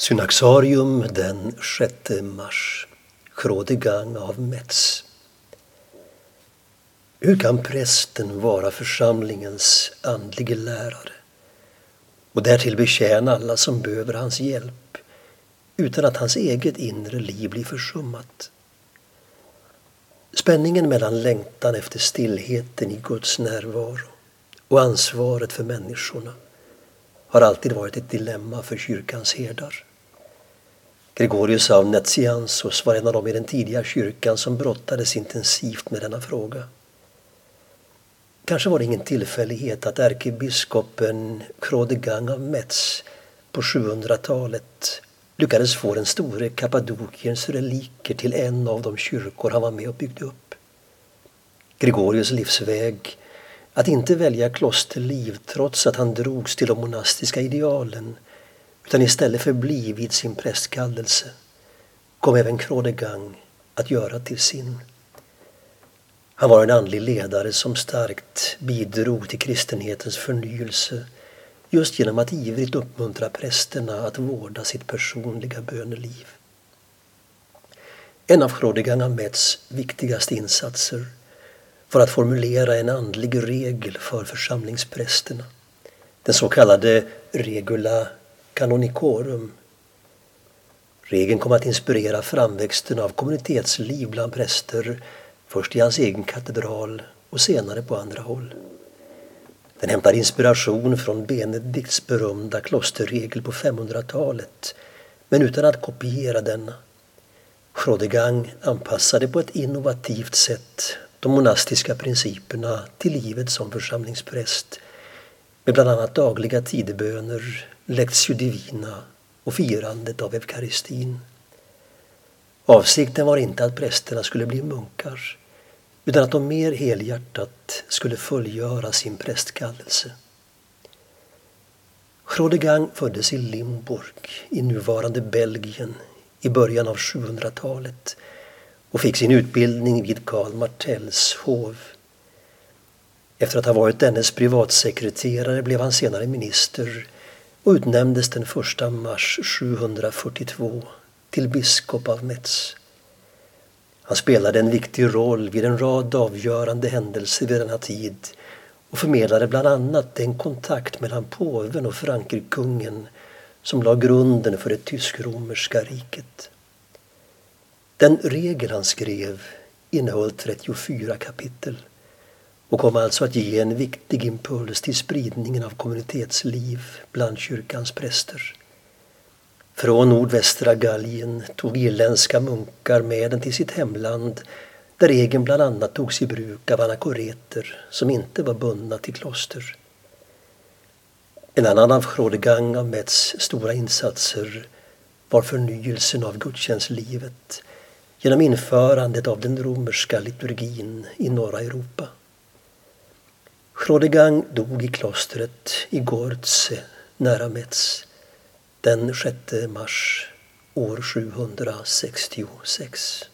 Synaxarium den 6 mars. Chrodegang av Metz. Hur kan prästen vara församlingens andlige lärare och därtill betjäna alla som behöver hans hjälp utan att hans eget inre liv blir försummat? Spänningen mellan längtan efter stillheten i Guds närvaro och ansvaret för människorna har alltid varit ett dilemma för kyrkans herdar. Gregorius av Nazianzus var en av dem i den tidiga kyrkan som brottades intensivt med denna fråga. Kanske var det ingen tillfällighet att ärkebiskopen Krodegang av Metz på 700-talet lyckades få den store Kappadokiens reliker till en av de kyrkor han var med och byggde upp. Gregorius livsväg, att inte välja klosterliv trots att han drogs till de monastiska idealen utan istället förbli vid sin prästkallelse kom även Chrodegang att göra till sin. Han var en andlig ledare som starkt bidrog till kristenhetens förnyelse just genom att ivrigt uppmuntra prästerna att vårda sitt personliga böneliv. En av Chrodegang Ahmeds viktigaste insatser var att formulera en andlig regel för församlingsprästerna. Den så kallade regula canonicorum. Regeln kom att inspirera framväxten av kommunitetsliv bland präster först i hans egen katedral och senare på andra håll. Den hämtar inspiration från Benedikts berömda klosterregel på 500-talet men utan att kopiera denna. Chrodegang anpassade på ett innovativt sätt de monastiska principerna till livet som församlingspräst med bland annat dagliga tideböner, Lectio Divina och firandet av eukaristin. Avsikten var inte att prästerna skulle bli munkar utan att de mer helhjärtat skulle fullgöra sin prästkallelse. Chrodegang föddes i Limburg i nuvarande Belgien i början av 700-talet och fick sin utbildning vid Karl Martells hov. Efter att ha varit dennes privatsekreterare blev han senare minister och utnämndes den 1 mars 742 till biskop av Metz. Han spelade en viktig roll vid en rad avgörande händelser vid denna tid och förmedlade bland annat den kontakt mellan påven och Frankrikekungen som la grunden för det tysk-romerska riket. Den regel han skrev innehöll 34 kapitel och kom alltså att ge en viktig impuls till spridningen av kommunitetsliv bland kyrkans präster. Från nordvästra Gallien tog irländska munkar med den till sitt hemland där regeln bland annat togs i bruk av anakoreter som inte var bundna till kloster. En annan av Chrodegang av Metz stora insatser var förnyelsen av gudstjänstlivet genom införandet av den romerska liturgin i norra Europa. Chrodegang dog i klostret i Gorze nära Metz den 6 mars år 766.